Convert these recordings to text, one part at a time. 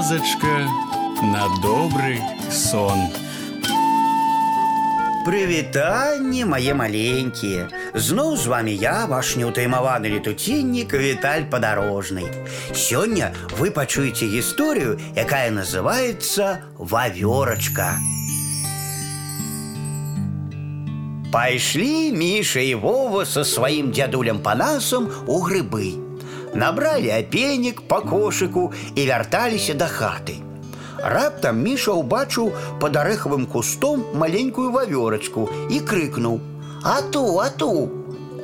казачка на добрый сон. Прывітанне мае маленькія. Зноў з вами я, ваш неўтаймаваны летуціннік Віталь падарожны. Сёння вы пачуеце гісторыю, якая называецца вавёрачка. Пайшлі Міша і Вова са сваім дзядулем панасам у грыбы. Набралі апенік па кошыку і вярталіся да хаты. Раптам Міша ўбачыў пад арэхавым кустом маленькую вавёрачку і крыкнуў: « Ату, ату!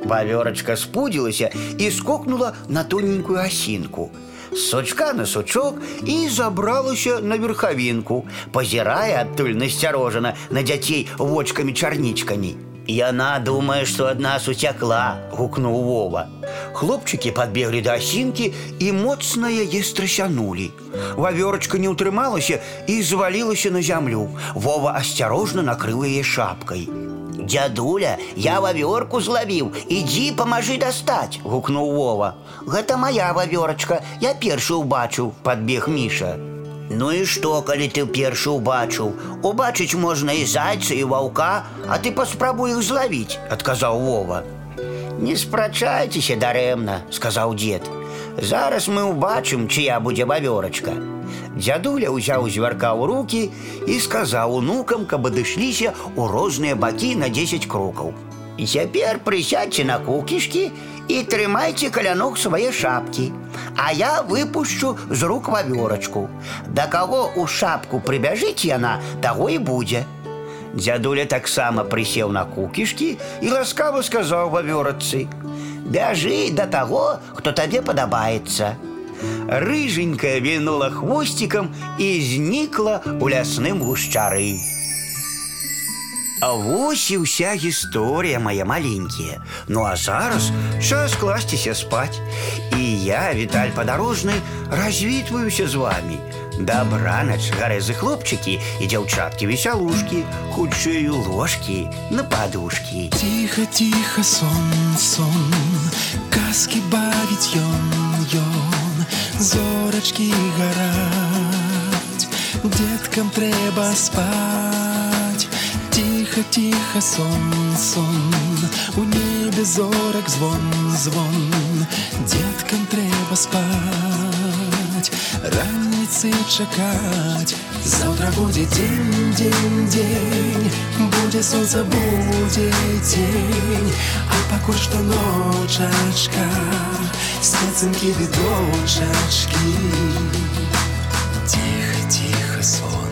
Вавёрачка спудзілася і скокнула на тоненькую асінку. З сучка на сучок і забралася на верхавінку, пазірае адтуль насцярожана на дзяцей вочкамі-чарнічкамі. Яна думае, што ад нас уцякла, гукнуў Вова. Хлопчыкі падбеглі да асінкі і моцна яе страсянулі. Вавёрачка не ўтрымалася і звалілася на зямлю. Вова асцярожна накрыў яе шапкай. Дядуля, я вавёрку злавіў, ідзі памажы дастаць, гукнуў Вова. Гэта моя вавёрачка, я першы ўбачыў, падбег Міша. Ну і што, калі ты першы ўбачыў? Убачыць можна і зайца і ваўка, а ты паспрабуй іх злавіць, адказаў Вова. Не спрачайцеся дарэмна, сказаў дзед. Зараз мы ўбачым, чыя будзе вавёрачка. Дзядуля ўзяў звярка ў руки і сказаў унукам, каб адышліся ў розныя бакі на 10 крокаў. І цяпер прысядьце на кукішкі і трымайце каля ног свае шапкі. А я выпушчу з рук вавёрачку. Да каго ў шапку прыбяжыць яна, таго і будзе. Дзядуля таксама прысеў на кукішкі і ласкава сказаў вавёрацы: « Бяжы да таго, хто табе падабаецца. Рыженькая вінула хвосцікам і знікла ў лясным гушчары. А вось і ўся гісторыя моя маленькія. Ну а зараз час класціся спаць. І я, Віталь падарожны, развітваюся з вами. Дабранач, гарэзы хлопчыкі і дзяўчаткі весялушкі, хутчэй ложкі на падушкі. Тихо, тихо, сон, сон, казки бавіць ён, ён, зорачкі гараць, деткам трэба спаць. Тихо, тихо, сон, сон, у небі зорок звон, звон, Деткам треба спать, раніці чекать. Завтра будет день, день, день, Будет солнце, будет день, а поки что ночечка, специнки від. Тихо, тихо, сон.